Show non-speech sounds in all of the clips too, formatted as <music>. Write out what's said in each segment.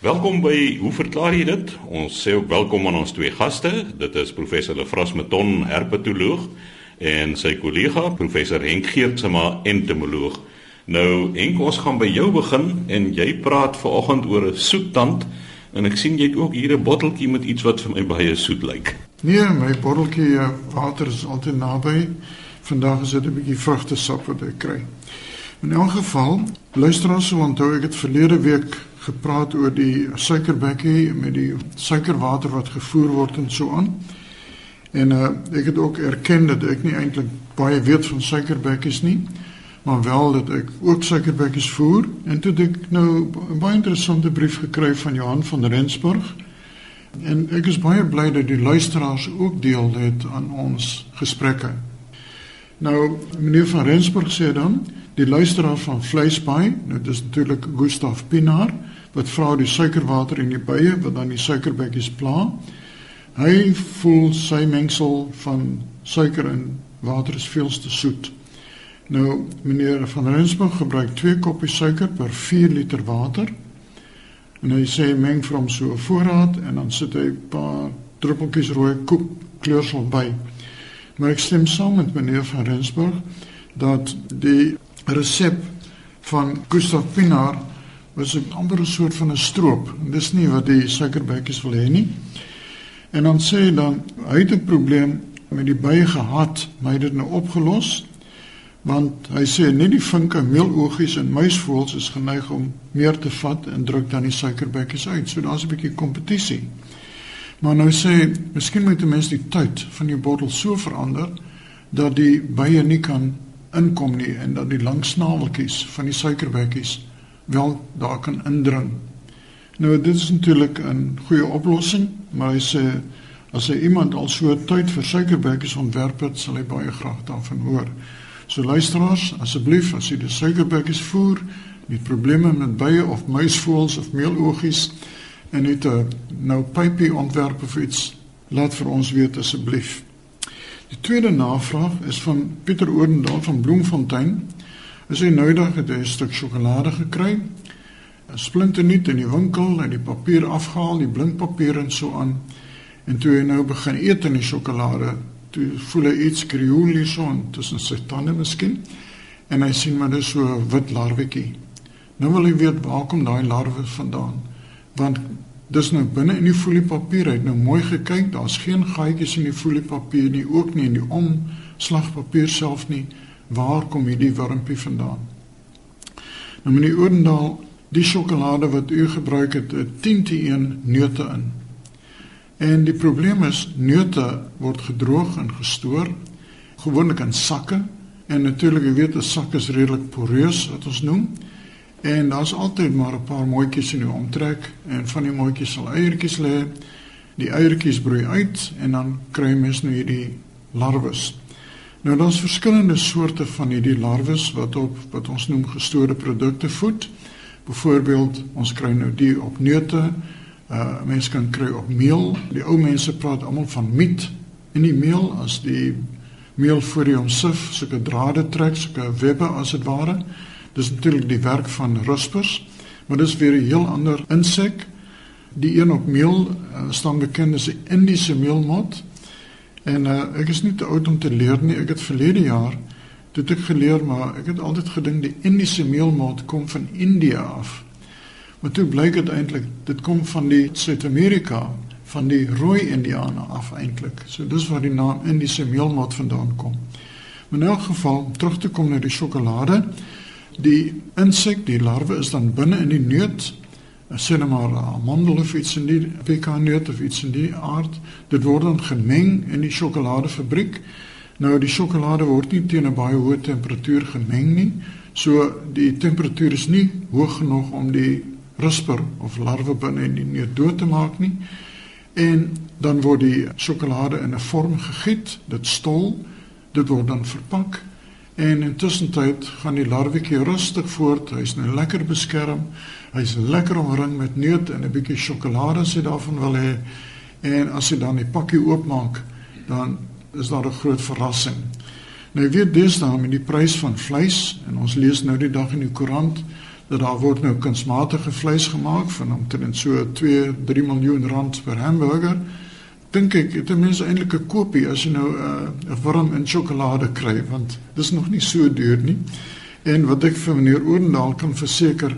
Welkom by Hoe verklaar jy dit? Ons sê ook welkom aan ons twee gaste. Dit is professor Lefras Meton, herpetoloog, en sy kollega professor Henk Geertsma, entomoloog. Nou, Henk, ons gaan by jou begin en jy praat vanoggend oor 'n soettand en ek sien jy het ook hier 'n botteltjie met iets wat vir my baie soet lyk. Nee, my botteltjie uh, water is altyd naby. Vandag is dit 'n bietjie vrugtesap wat ek kry. In elk geval, luisteraars sal onthou ek het verlede week gepraat oor die suikerbekkie met die suikerwater wat gevoer word en so aan. En uh, ek het ook erken dat ek nie eintlik baie weet van suikerbekkies nie, maar wel dat ek ook suikerbekkies voer en toe ek nou 'n baie interessante brief gekry van Johan van Rensburg. En ek is baie bly dat die luisteraars ook deel het aan ons gesprekke. Nou, meneer van Rensburg sê dan, die luisteraar van Vleisbaai, nou dis natuurlik Gustaf Pinaar wat vra die suikerwater in die bye wat dan die suikerbekkies pla. Hy voel sy mengsel van suiker en water is veel te soet. Nou meneer van Rensburg gebruik 2 koppies suiker per 4 liter water. En hy sê meng vir hom so 'n voorraad en dan sit hy 'n paar druppeltjies rooi koek kleursel by. Maar ek stem saam met meneer van Rensburg dat die resep van Gustav Pinaar was 'n ander soort van 'n stroop. Dis nie wat die suikerbekkies wil hê nie. En dan sê dan hy het 'n probleem met die bye gehad, maar hy het dit nou opgelos. Want hy sê net die vinke, meeloogies en muisvoëls is geneig om meer te vat en druk dan die suikerbekkies uit. So daar's 'n bietjie kompetisie. Maar nou sê miskien moet 'n mens die tyd van die bottel so verander dat die bye nie kan inkom nie en dat die lang snaveltjies van die suikerbekkies wel daar kan indring. Nou dit is natuurlik 'n goeie oplossing, maar hy sê as hy iemand al so tyd vir suikerbekkies ontwerp het, sal hy baie graag daarvan hoor. So luisteraars, asseblief as jy die suikerbekkies voer, nie probleme met bye of muisvoëls of meeloogies en net 'n nou pypie ontwerp of iets, laat vir ons weet asseblief. Die tweede navraag is van Pieter Odendaal van Bloemfontein. Nou dag het hy 'n stuk sjokolade gekry. 'n Splinternuut in die winkel en die papier afgehaal, die blinkpapier en so aan. En toe hy nou begin eet in die sjokolade, toe voel hy iets krioelie so tussen sy tande miskien. En hy sien maar dis so 'n wit larwetjie. Nou wil hy weet waar kom daai larwe vandaan? Want Dis nou binne in die foliepapier. Hy het nou mooi gekyk. Daar's geen gaatjies in die foliepapier nie, ook nie in die omslagpapier self nie. Waar kom hierdie wurmpie vandaan? Nou meneer Odendaal, die sjokolade wat u gebruik het, het 10 te 1 neute in. En die probleem is neute word gedroog en gestoor gewoonlik in sakke en natuurlik jy weet 'n sak is redelik poreus wat ons noem. En daar's altyd maar 'n paar mooitjies in die omtrek en van die mooitjies sal eiertjies lê. Die eiertjies broei uit en dan kry mens nou hierdie larwes. Nou daar's verskillende soorte van hierdie larwes wat op wat ons noem gestoorde produkte voed. Byvoorbeeld, ons kry nou die op neute. Uh mense kan kry op meel. Die ou mense praat almal van miet in die meel as die meel voor die omsif, sulke drade trek, sulke webbe as dit ware. Dis natuurlik die werk van ruspers, maar dis weer 'n heel ander insek. Die een op meel uh, staan bekend as die Indiese meelmot. En uh, ek is nie te oud om te leer nie. Ek het verlede jaar dit ek geleer, maar ek het altyd gedink die Indiese meelmot kom van Indië af. Maar toe blyk dit eintlik dit kom van die Suid-Amerika, van die rooi Indiane af eintlik. So dis waar die naam Indiese meelmot vandaan kom. Maar in elk geval terug te kom na die sjokolade. Die insek, die larwe is dan binne in die neut. Sê net maar amandel of iets in die pekanneut of iets in die aard. Dit word dan gemeng in die sjokoladefabriek. Nou die sjokolade word nie teen 'n baie hoë temperatuur gemeng nie. So die temperatuur is nie hoog genoeg om die rusper of larwe binne in die neut dood te maak nie. En dan word die sjokolade in 'n vorm gegiet, dit stol, dit word dan verpak En intussen tyd gaan die larwetjie rustig voort. Hy's nou lekker beskerm. Hy's lekker omring met neute en 'n bietjie sjokolade as hy daarvan wil hê. En as hy dan die pakkie oopmaak, dan is daar 'n groot verrassing. Nou weet dis dan met die prys van vleis en ons lees nou die dag in die koerant dat daar word nou kunsmatige vleis gemaak van omtrent so 2-3 miljoen rand per hamburger. Dink ek dit is mens eintlik 'n kopie as jy nou 'n uh, 'n warm in sjokolade kry want dis nog nie so duur nie. En wat ek vir meneer Oorndaal kan verseker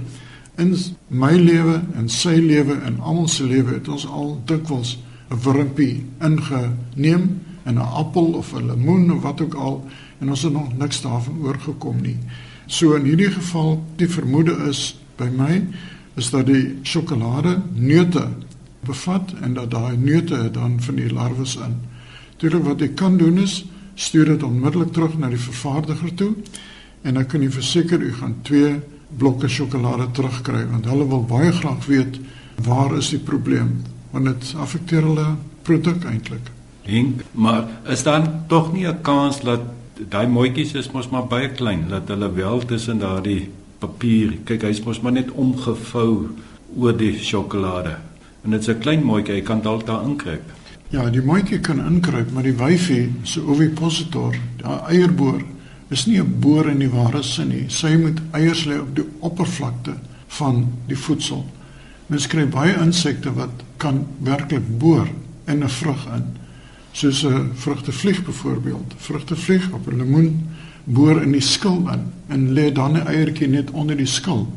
in my lewe en sy lewe en almal se lewe het ons al dikwels 'n wurmpie ingeneem in 'n appel of 'n lemoen of wat ook al en ons het nog niks daarvan oorgekom nie. So in hierdie geval die vermoede is by my is dat die sjokolade neute bevat en dat daai neute dan van die larwes in. Natuurlik wat ek kan doen is stuur dit onmiddellik terug na die vervaardiger toe en dan kan jy verseker u gaan twee blokke sjokolade terugkry want hulle wil baie graag weet waar is die probleem want dit affekteer hulle produk eintlik. Dink, maar is dan tog nie 'n kans dat daai mooitjies is mos maar baie klein dat hulle wel tussen daardie papier, kyk hy's mos maar net omgevou oor die sjokolade. En dit's 'n klein mooitjie, jy kan dalk daar inkruip. Ja, die mooitjie kan inkruip, maar die wyfie se ovipositor, daai eierboor is nie 'n boor in die ware sin nie. Sy moet eiers lê op die oppervlakte van die voedsel. Mens kry baie insekte wat kan werklik boor in 'n vrug in. Soos 'n vrugtevlieg byvoorbeeld. Vrugtevlieg op 'n lemoen boor in die skil in en lê dan 'n eiertjie net onder die skil.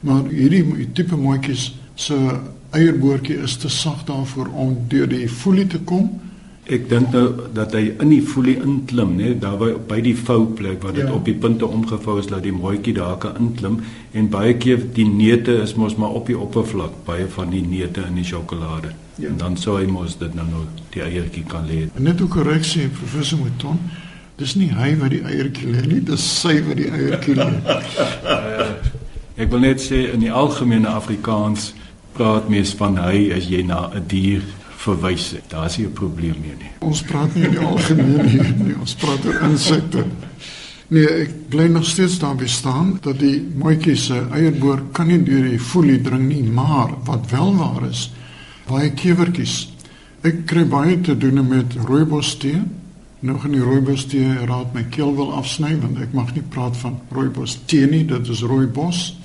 Maar hierdie tipe mooitjies se eierboortjie is te sag daarvoor om deur die folie te kom Ek dink nou dat hy in die folie inklim, né, daar by, by die vouplek waar dit ja. op die punte omgevou is dat die mooitjie daar kan inklim en baie keer die neute is mos maar op die oppervlak, baie van die neute in die sjokolade. Ja. En dan sou hy mos dit nou nou die eiertjie kan lê. Net 'n korreksie professor Mouton. Dis nie hy wat die eiertjie lê nie, dis sy wat die eiertjie lê. uh, <laughs> ek wil net sê in die algemene Afrikaans praat mens van hy as jy na 'n dier verwys het. Daar's nie 'n probleem meer nie. Ons praat nie in die algemeen hier nie. Ons praat oor insekte. Nee, ek bly nog steeds daarby staan dat die mooitjies se eierboor kan nie deur die folie dring nie, maar wat wel waar is, baie kewertjies. Ek kry baie te doen met rooibos tee. Nou gaan die rooibos tee raad my keel wil afsny want ek mag nie praat van rooibos tee nie, dit is rooibos.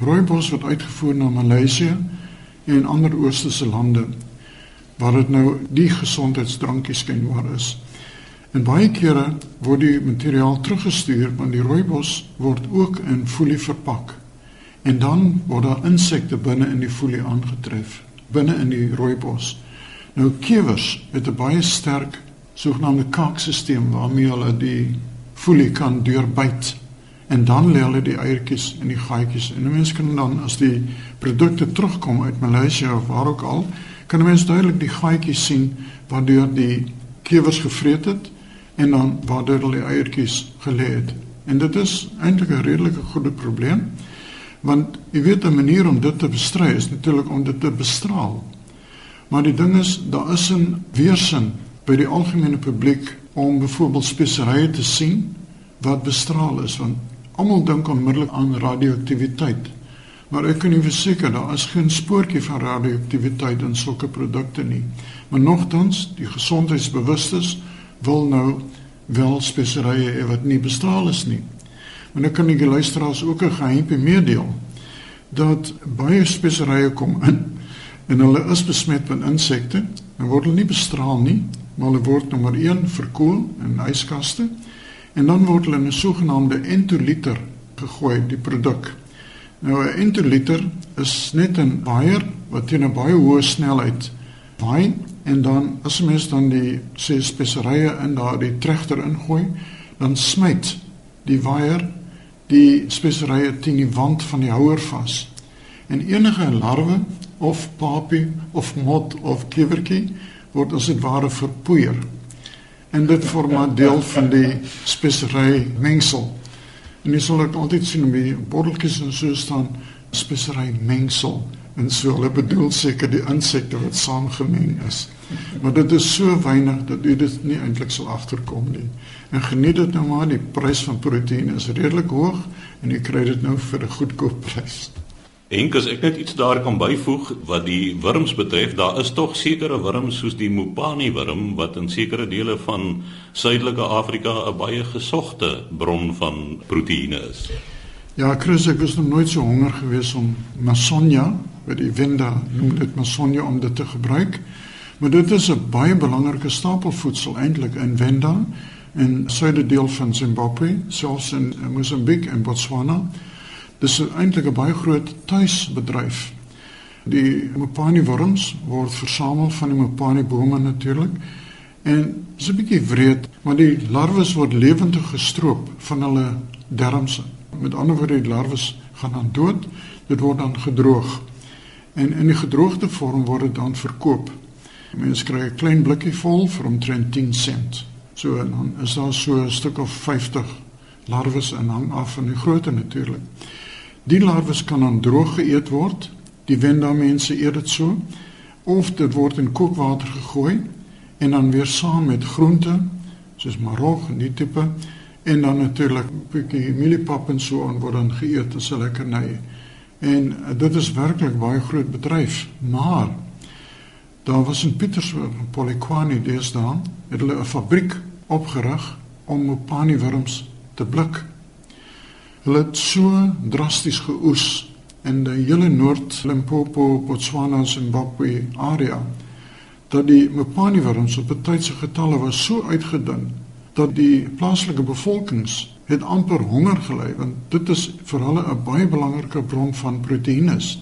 Rooibos word uitgevoer na Maleisië en ander oosterse lande waar dit nou die gesondheidsdrankies kenbaar is. En baie kere word die materiaal teruggestuur want die rooibos word ook in folie verpak. En dan word daar insekte binne in die folie aangetref, binne in die rooibos. Nou kewers het 'n baie sterk sogenaamde kaakstelsel waarmee hulle die folie kan deurbyt en dan lê hulle die eiertjies in die gaatjies en mense kan dan as die produkte terugkom uit Maleisië of waar ook al kan mens duidelik die gaatjies sien waardeur die kewers gevreet het en dan waardeur hulle eiertjies gelê het. En dit is eintlik 'n redelike goeie probleem want jy weet 'n manier om dit te bestry is natuurlik om dit te bestraal. Maar die ding is daar is 'n weerstand by die algemene publiek om byvoorbeeld speserye te sien wat bestraal is want almal dink onmiddellik aan radioaktiwiteit. Maar ek kan u verseker daar is geen spoortjie van radioaktiwiteit in sulke produkte nie. Maar nogtans, die gesondheidsbewustes wil nou wel speserye hê wat nie bestraal is nie. Maar nou kan ek die luisteraars ook 'n geheimpie meedeel dat baie speserye kom in en hulle is besmet met insekte en word hulle nie bestraal nie, maar hulle word nommer 1 verkoel in yskaste en dan word hulle in 'n sogenaamde entoliter gegooi, die produk. Nou 'n entoliter is net 'n waier wat teen 'n baie hoë snelheid waai en dan as mens dan die sê speserye in daardie trechter ingooi, dan smyt die waier die speserye teen die wand van die houer vas. En enige larwe of papie of mot of kewertjie word as dit ware verpoeier. En dit vorm 'n deel van die spesery mengsel. En jy sal dit altyd sien om die botteltjies en so staan spesery mengsel en so hulle bedoel seker die insekte wat saamgemeng is. Maar dit is so weinig dat jy dit nie eintlik sal agterkom nie. En geniet dit nou maar, die prys van proteïen is redelik hoog en jy kry dit nou vir 'n goedkoop prys. En as ek net iets daar kan byvoeg wat die wurms betref, daar is tog sekere wurms soos die Mopani wurm wat in sekere dele van Suidelike Afrika 'n baie gesogte bron van proteïene is. Ja, Chris, ek was nog nooit so honger gewees om Masonia, wat die Wenda noem dit Masonia om dit te gebruik. Maar dit is 'n baie belangrike stapelvoedsel eintlik in Wenda en suide deel van Zimbabwe, selfs in Mosambiek en Botswana. Dis eintlik 'n baie groot tuisbedryf. Die mopani worms word versamel van die mopani bome natuurlik. En dis 'n bietjie wreed, maar die larwes word lewendig gestroop van hulle dermse. Met ander woorde, die larwes gaan dan dood. Dit word dan gedroog. En in die gedroogde vorm word dit dan verkoop. Mense kry 'n klein blikkie vol vir omtrent 10 sent. So en dan is daar so 'n stuk of 50 larwes en hang af van die grootte natuurlik. Die larwes kan dan droog geëet word. Die Wenda mense eet dit so of dit word in kookwater gegooi en dan weer saam met groente soos marog en die tipe en dan natuurlik 'n bietjie mieliepap en so aan word dan geëet as 'n lekkerny. En dit is werklik baie groot bedryf, maar daar was in Pietersburg, Polokwane deesdae, het hulle 'n fabriek opgerig om mopani wurms te blik. Hulle het so drasties geoes in die hele Noord-Limpopo, Botswana, Zimbabwe area dat die mopani wurms op tydse getalle was so uitgedun dat die plaaslike bevolkings het amper honger gely want dit is vir hulle 'n baie belangrike bron van proteïnes.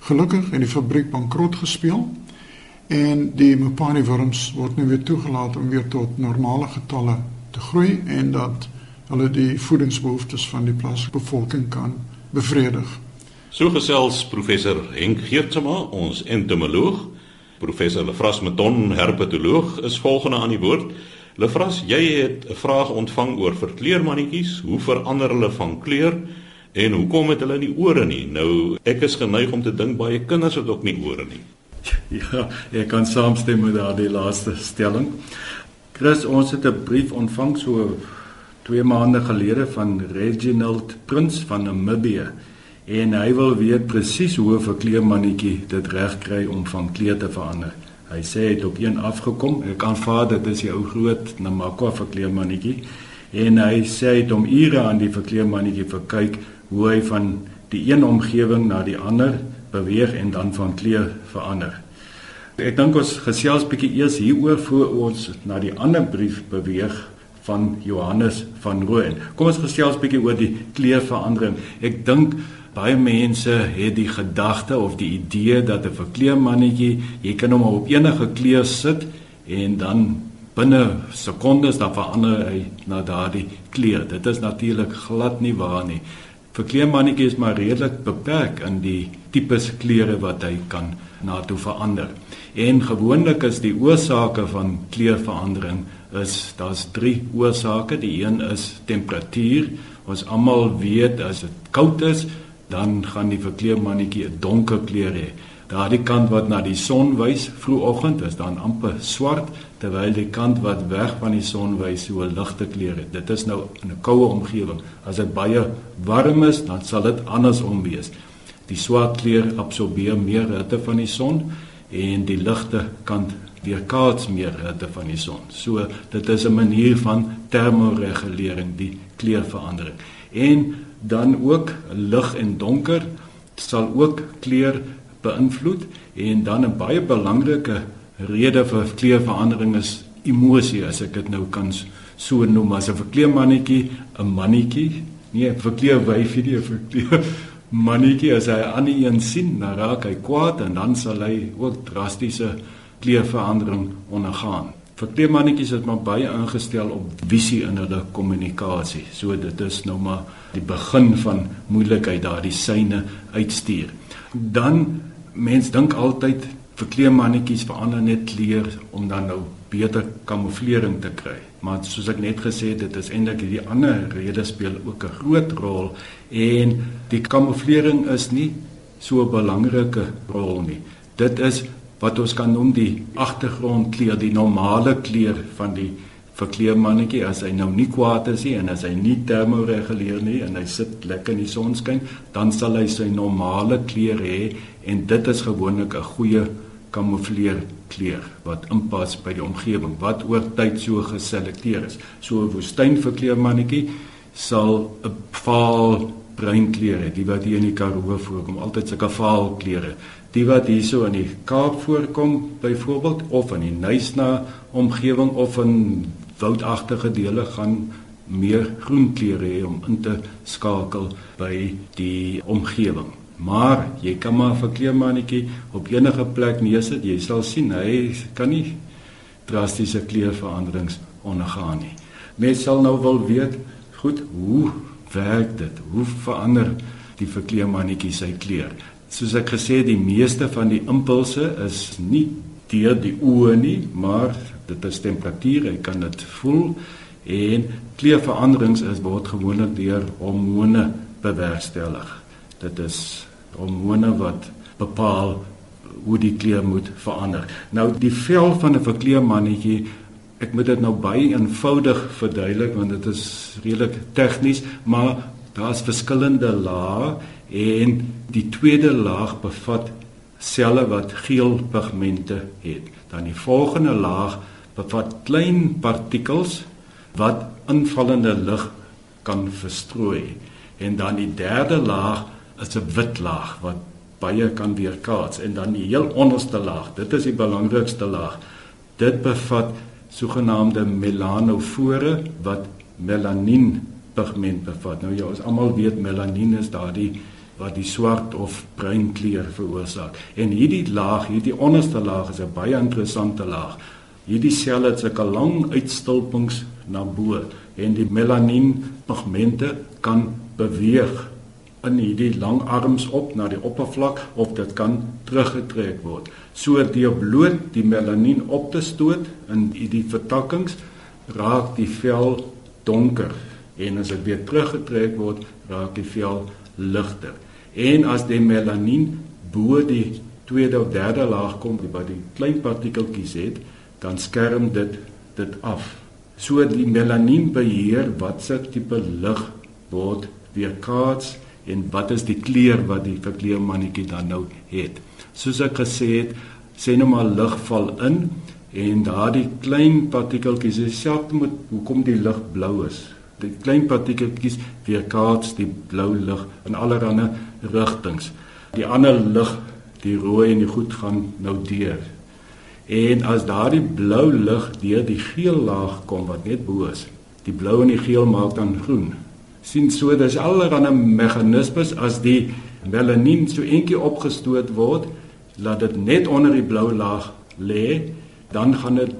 Gelukkig het die fabriek bankrot gespeel en die mopani wurms word nou weer toegelaat om weer tot normale getalle te groei en dat hulle die voedingsbehoeftes van die plaaslike bevolking kan bevredig. So gesels professor Henk Geertsma, ons entomoloog Professor Lefras Meton, herpetoloog, is volgende aan die woord. Lefras, jy het 'n vraag ontvang oor verkleermannetjies. Hoe verander hulle van kleur en hoekom het hulle nie ore nie? Nou, ek is geneig om te dink baie kinders het ook nie ore nie. <laughs> Ja, ek kan saamstem met daardie laaste stelling. Chris, ons het 'n brief ontvang so 2 maande gelede van Reginald Prins van Namibië en hy wil weet presies hoe 'n verkleermannetjie dit reg kry om van kleur te verander. Hy sê hy het op een afgekom. Ek aanvaar dit is die ou groot Namakwa verkleermannetjie en hy sê hy het hom ure aan die verkleermannetjie verkyk hoe hy van die een omgewing na die ander beweeg en dan van kleur verander. Ek dink ons gesels bietjie eers hieroor voor ons na die ander brief beweeg van Johannes van Rooyen. Kom ons gesels bietjie oor die kleurverandering. Ek dink Baie mense het die gedagte of die idee dat 'n verkleermannetjie, jy kan hom op enige kleur sit en dan binne sekondes dan verander hy na daardie kleur. Dit is natuurlik glad nie waar nie. Verkleermannetjie is maar redelik beperk in die tipes kleure wat hy kan na toe verander. En gewoonlik is die oorsake van kleurverandering is daar's 3 oorsake. Die een is temperatuur. Ons almal weet as dit koud is, dan gaan die verkleermannetjie 'n donker kleur hê. Daardie kant wat na die son wys vroegoggend is dan amper swart terwyl die kant wat weg van die son wys so 'n ligte kleur het. Dit is nou in 'n koue omgewing. As dit baie warm is, dan sal dit andersom wees. Die swart kleur absorbeer meer hitte van die son en die ligte kant weerkaats meer hitte van die son. So dit is 'n manier van termoregulering, die kleurverandering. En dan ook lig en donker sal ook kleur beïnvloed en dan 'n baie belangrike rede vir kleurverandering is emosie as ek dit nou kan so noem as 'n verkleermannetjie 'n mannetjie nie 'n verkleerwyfie nie 'n verkleer mannetjie as hy aan die een sien dan raak hy kwaad en dan sal hy ook drastiese kleurverandering ondergaan Verkleermannetjies is maar baie ingestel op visie in hulle kommunikasie. So dit is nou maar die begin van moeilikheid daardie syne uitstuur. Dan mens dink altyd verkleermannetjies verander net kleur om dan nou beter kamouflering te kry. Maar soos ek net gesê het, dit is eintlik die ander redes speel ook 'n groot rol en die kamouflering is nie so 'n belangrike rol nie. Dit is wat ons kan noem die agtergrondkleur, die normale kleur van die verkleermannetjie as hy nou nie kwaad is nie en as hy nie termoreguleer nie en hy sit lekker in die sonskyn, dan sal hy sy normale kleur hê en dit is gewoonlik 'n goeie kamoufleer kleur wat inpas by die omgewing wat oor tyd so geselekteer is. So 'n woestynverkleermannetjie sal 'n vaal breinkleure, die wat hier in die Karoo voorkom, altyd sulke vaal kleure. Die wat hierso in die Kaap voorkom, byvoorbeeld of in die Nysna omgewing of in woudagtige dele gaan meer groen kleure hê om in te skakel by die omgewing. Maar jy kan maar 'n verkleermannetjie op enige plek neersit, jy sal sien hy kan nie drastiese kleurveranderings ondergaan nie. Mens sal nou wil weet, goed, hoe werk dit? Hoe verander die verkleermannetjie sy kleur? Soos ek gesê het, die meeste van die impulse is nie deur die oë nie, maar dit is temperatuur, jy kan dit voel en kleurveranderings is word gewoonlik deur hormone bewerkstellig. Dit is hormone wat bepaal hoe die kleur moet verander. Nou die vel van 'n verkleermannetjie ek moet dit nou baie eenvoudig verduidelik want dit is redelik tegnies, maar daar's verskillende lae en die tweede laag bevat selle wat geel pigmente het. Dan die volgende laag bevat klein partikels wat invallende lig kan verstrooi. En dan die derde laag is 'n wit laag wat baie kan weerkaats en dan die heel onderste laag. Dit is die belangrikste laag. Dit bevat sogenaamde melanofore wat melanien pigment bevat. Nou ja, ons almal weet melanien is daardie wat die swart of bruin kleur veroorsaak. En hierdie laag, hierdie onderste laag is 'n baie interessante laag. Hierdie selle het sulke lang uitstulpings na bo en die melanien pigmente kan beweeg in hierdie lang arms op na die oppervlak of dit kan teruggetrek word. So deur bloot die melanien op te stoot in hierdie vertakkings raak die vel donker en as dit weer teruggetrek word, raak die vel ligter. En as die melanien bo die tweede of derde laag kom by die klein partikeltjies het, dan skerm dit dit af. So die melanien beheer watse tipe lig word weerkaats en wat is die kleur wat die verkleermannetjie dan nou het. Soos ek gesê het, sê nou maar lig val in en daardie klein partikeltjies is selfs met hoekom die lig blou is. Die klein partikeltjies weerkaats die blou lig in allerlei rigtings. Die ander lig, die rooi en die goed gaan nou deur. En as daardie blou lig deur die geel laag kom wat net bo is, die blou en die geel maak dan groen sien so dis allerlei meganismes as die melanien so eentjie opgestoot word laat dit net onder die blou laag lê dan gaan dit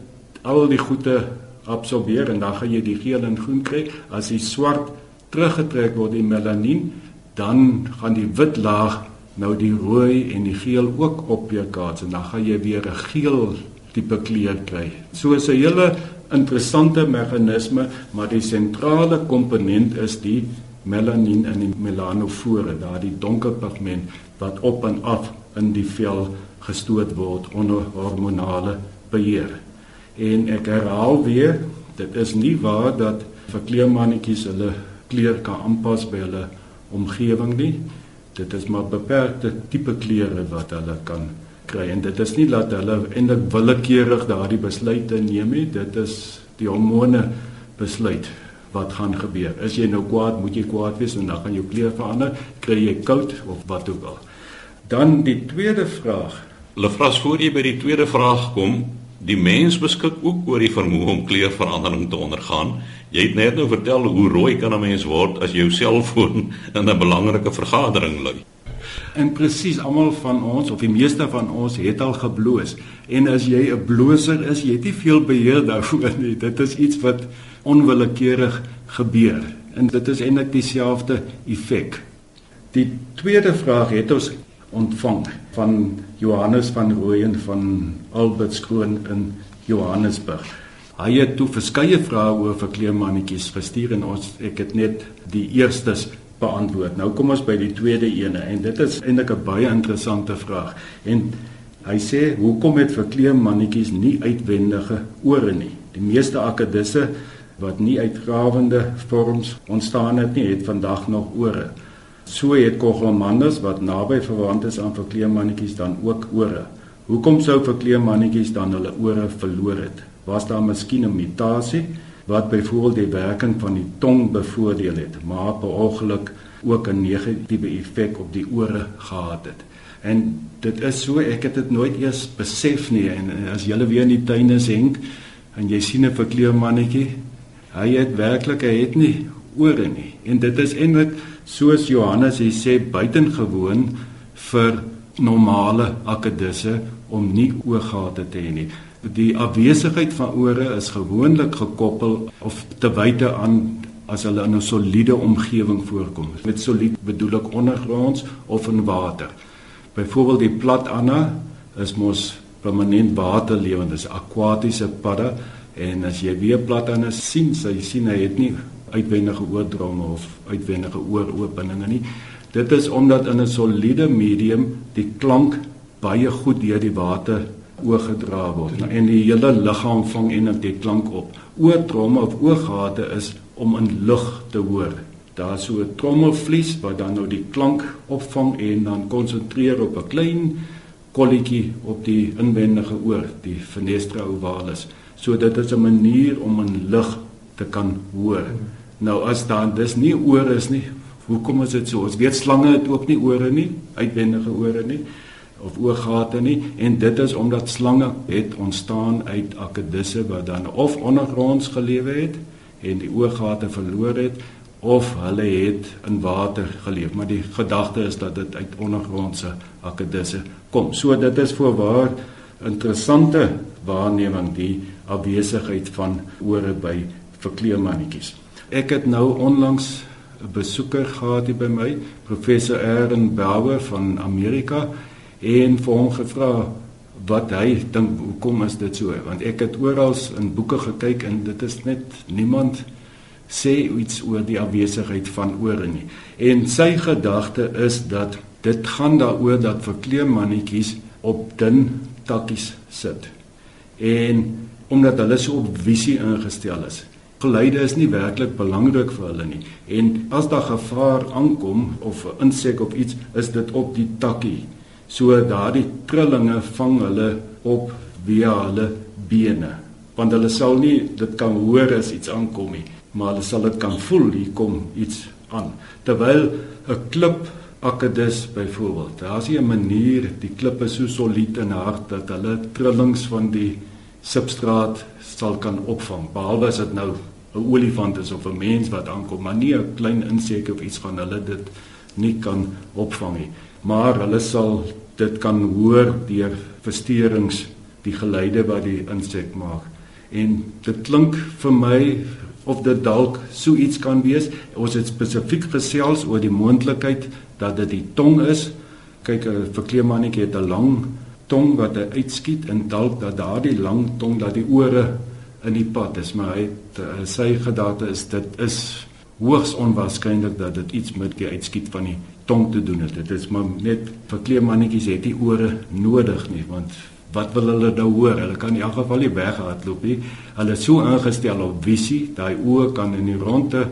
al die goeie absorbeer en dan gaan jy die geel en groen kry as die swart teruggetrek word die melanien dan gaan die wit laag nou die rooi en die geel ook opweerkaats en dan gaan jy weer 'n geel tipe kleur kry so is 'n hele interessante meganisme, maar die sentrale komponent is die melanien in die melanofore, daardie donker pigment wat op en af in die vel gestoot word onder hormonale beheer. En ek herhaal weer, dit is nie waar dat verkleermannetjies hulle kleur kan aanpas by hulle omgewing nie. Dit is maar beperkte tipe kleure wat hulle kan kry. En dit is nie dat hulle eintlik willekeurig daardie besluite neem nie. Dit is die hormone besluit wat gaan gebeur. Is jy nou kwaad moet jy kwaad wees en dan gaan jou kleur verander kry jy koud of wat ook al. Dan die tweede vraag. Lefras voor jy by die tweede vraag kom die mens beskik ook oor die vermoë om kleurverandering te ondergaan jy het net nou vertel hoe rooi kan 'n mens word as jou selfoon in 'n belangrike vergadering lui En presies almal van ons of die meeste van ons het al gebloos. En as jy 'n bloser is, jy het nie veel beheer daaroor nie. Dit is iets wat onwillekeurig gebeur. En dit is eintlik dieselfde effek. Die tweede vraag het ons ontvang van Johannes van Rooyen van Albertskroon in Johannesburg. Hy het toe verskeie vrae oor verkleermannetjies gestuur en ons ek het net die eerstes beantwoord. Nou kom ons by die tweede ene en dit is eintlik 'n baie interessante vraag. En hy sê, "Hoekom het verkleemmannetjies nie uitwendige ore nie? Die meeste akedisse wat nie uitgrawende vorms ontstaan het nie, het vandag nog ore. So het kogelmanders wat naby verwant is aan verkleemmannetjies dan ook ore. Hoekom sou verkleemmannetjies dan hulle ore verloor het? Was daar miskien 'n mutasie?" wat byvoorbeeld die werking van die tong bevoordeel het, maar per ongeluk ook 'n negatiewe effek op die ore gehad het. En dit is so ek het dit nooit eers besef nie en as jy weer in die tuin is Henk en jy sien 'n verkleurmannetjie, hy het werklik hy het nie ore nie. En dit is eintlik soos Johannes hy sê buitengewoon vir normale akedisse om nie oogate te hê nie. Die afwesigheid van ore is gewoonlik gekoppel of te wyte aan as hulle in 'n soliede omgewing voorkom. Met solied bedoel ek ondergronds of in water. Byvoorbeeld die platanna is mos permanent waterlewend, dis akwatiese padda en as jy weer platanna sien, sê jy sien hy het nie uitwendige oordromme of uitwendige ooropeninge nie. Dit is omdat in 'n soliede medium die klank baie goed deur die water oorgedra word nou, en die hele liggaam vang en dit klank op. Oortromme of oorgate is om in lug te hoor. Daar so 'n trommelvlies wat dan nou die klank opvang en dan konsentreer op 'n klein kolletjie op die inwendige oor, die fenestra ovalis. So dit is 'n manier om in lug te kan hoor. Nou as dan dis nie oor is nie, Hoekom is dit so? Ons weet slange het ook nie ore nie, uitwendige ore nie of oorgate nie en dit is omdat slange het ontstaan uit akedisse wat dan of ondergronds gelewe het en die oorgate verloor het of hulle het in water geleef maar die gedagte is dat dit uit ondergrondse akedisse kom. So dit is voorwaar interessante waarneming die afwesigheid van ore by verkleemannetjies. Ek het nou onlangs 'n besoeker gehad hier by my, professor Aaron Bauer van Amerika en vir hom gevra wat hy dink hoekom is dit so? Want ek het oral in boeke gekyk en dit is net niemand sê iets oor die afwesigheid van ore nie. En sy gedagte is dat dit gaan daaroor dat verkleemmannetjies op dun takkies sit. En omdat hulle so op visie ingestel is geluide is nie werklik belangrik vir hulle nie. En as daar gevaar aankom of 'n insek of iets, is dit op die takkie. So daardie trillinge vang hulle op via hulle bene. Want hulle sal nie dit kan hoor as iets aankom nie, maar hulle sal dit kan voel hier kom iets aan. Terwyl 'n klip akedus byvoorbeeld, daar's 'n manier, die klip is so solied en hard dat hulle trillings van die substraat sal kan opvang. Behalwe as dit nou 'n olifant is of 'n mens wat aankom, maar nie 'n klein insek of iets van hulle dit nie kan opvang nie. Maar hulle sal dit kan hoor deur versteurings die geluide wat die insek maak. En dit klink vir my of dit dalk so iets kan wees. Ons het spesifiek gesels oor die moontlikheid dat dit die tong is. Kyk 'n verkleemmannetjie het 'n lang tong wat hy uitskiet en dalk dat daardie lang tong dat die ore in die pad is, maar hy uh, sy gedagte is dit is hoogs onwaarskynlik dat dit iets met die uitskiet van die tong te doen het. Dit is maar net verkleemmannetjies het die ore nodig nie, want wat wil hulle nou hoor? Hulle kan in elk geval nie weghardloop nie. Hulle is so ingestel op visie, daai oë kan in die ronde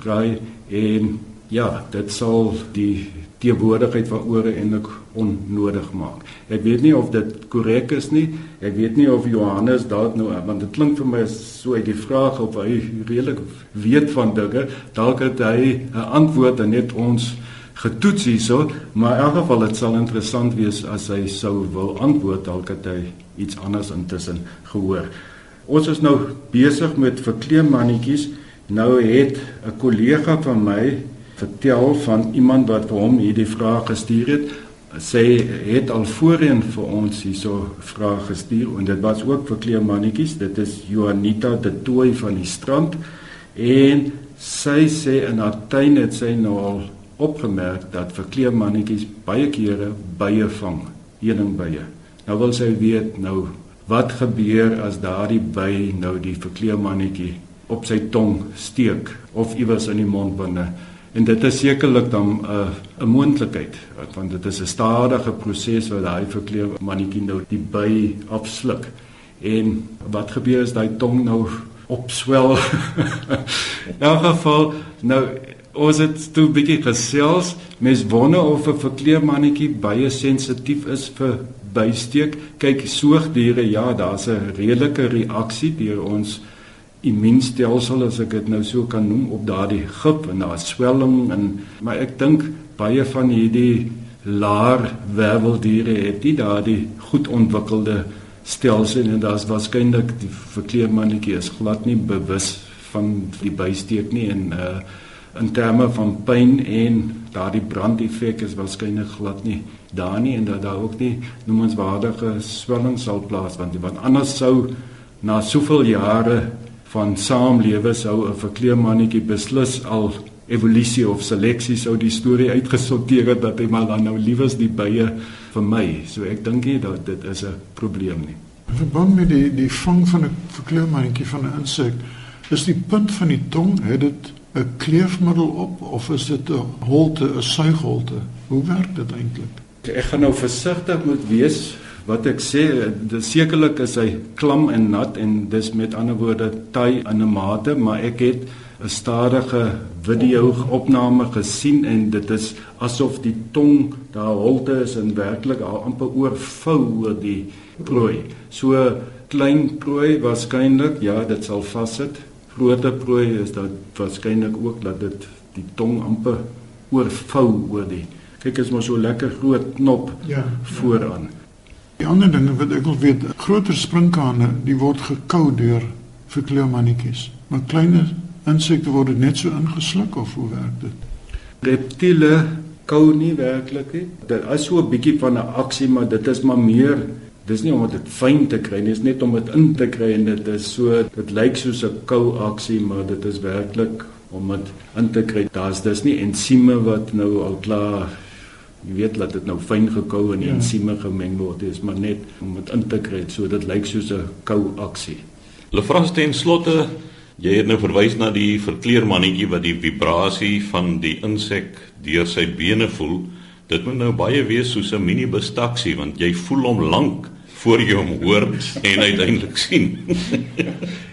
draai en ja, dit sal die teenwoordigheid van ore eintlik onnodig maak. Ek weet nie of dit korrek is nie. Ek weet nie of Johannes dalk nou want dit klink vir my so uit die vraag of hy redelik weet van dinge, dalk het hy 'n antwoord en net ons getoets hierso, maar in elk geval dit sal interessant wees as hy sou wil antwoord dalk het hy iets anders intussen gehoor. Ons is nou besig met verkleemmannetjies. Nou het 'n kollega van my vertel van iemand wat vir hom hierdie vraag gestuur het. Sy het al voorheen vir ons hierso vrae gestuur en dit was ook vir kleermannetjies. Dit is Juanita de Tooi van die strand en sy sê in haar tuin het sy nou al opgemerk dat vir kleermannetjies baie kere bye vang, heuningbye. Nou wil sy weet nou wat gebeur as daardie by nou die verkleermannetjie op sy tong steek of iewers in die mond binne En dit is sekerlik dan 'n uh, 'n moontlikheid want dit is 'n stadige proses waar daai verkleer mannetjie nou die by afsluk. En wat gebeur as daai tong nou opswel? <laughs> In elk geval nou ons het toe bietjie gesels, mens wonder of 'n verkleer mannetjie baie sensitief is vir bysteek. Kyk, soogdiere, ja, daar's 'n redelike reaksie deur ons immuunstelsel as ek dit nou so kan noem op daardie gif en daar swelling en maar ek dink baie van hierdie laar werveldiere het nie daardie goed ontwikkelde stelsel en daar's waarskynlik die verkleermannetjie is glad nie bewus van die bysteek nie en uh in terme van pyn en daardie brandeffek is waarskynlik glad nie daar nie en dat daar ook nie noemenswaardige swelling sal plaasvind want anders sou na soveel jare van saamlewe sou 'n verkleermannetjie beslis al evolusie of seleksie sou die storie uitgesorteer het dat hy maar dan nou liewes die bye vir my. So ek dink nie dat dit is 'n probleem nie. In verband met die die vang van 'n verkleurmannetjie van 'n insek, is die punt van die tong het dit 'n kleefmiddel op of is dit 'n holte, 'n suigholte? Hoe werk dit eintlik? Ek gaan nou versigtig moet wees wat ek sê. Dis sekerlik is hy klam en nat en dis met ander woorde taai in 'n mate, maar ek het 'n stadige video-opname gesien en dit is asof die tong daar holte is en werklik al amper oorvou oor die prooi. So klein prooi waarskynlik, ja, dit sal vassit. Groter prooi is dit waarskynlik ook dat dit die tong amper oorvou oor die. Kyk, is maar so lekker groot knop ja, vooraan. Ja. Die ander ding wat ek wil weet, groter sprinkane, die word gekou deur verkleurmannetjies. Maar kleiner insekte word net so ingesluk of hoe werk dit? Reptiele kou nie werklik nie. Dit is so 'n bietjie van 'n aksie, maar dit is maar meer dis nie om dit fyn te kry nie, dis net om dit in te kry en dit is so dit lyk soos 'n kou aksie, maar dit is werklik om dit in te kry. Daar's dis nie ensieme wat nou al klaar jy weet dat dit nou fyn gekou en ja. ensieme gemeng word, dit is maar net om dit in te kry, so dit lyk soos 'n kou aksie. Lefras ten slotte Jy het nou verwys na die verkleermannetjie wat die vibrasie van die insek deur sy bene voel. Dit moet nou baie wees soos 'n mini bestaksie want jy voel hom lank voor jy hom hoor en uiteindelik sien.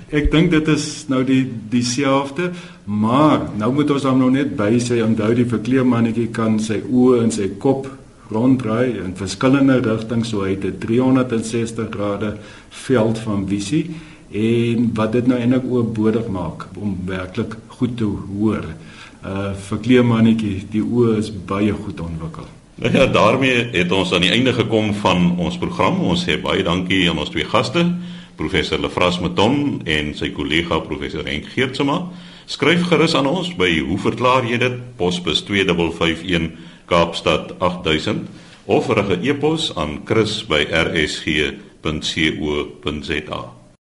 Ek dink dit is nou die dieselfde, maar nou moet ons hom nou net by sy onthou die verkleermannetjie kan sy oë en sy kop ronddraai in verskillende rigtings so hy het 'n 360 grade veld van visie en wat dit nou eintlik oorbodig maak om werklik goed te hoor. Uh verkleemannetjie, die oë is baie goed ontwikkel. Nou ja, daarmee het ons aan die einde gekom van ons program. Ons sê baie dankie aan ons twee gaste, professor Lefras Meton en sy kollega professor Henk Geertsma. Skryf gerus aan ons by hoe verklaar jy dit? Posbus 2551 Kaapstad 8000 of rig 'n e-pos aan chris@rsg.co.za.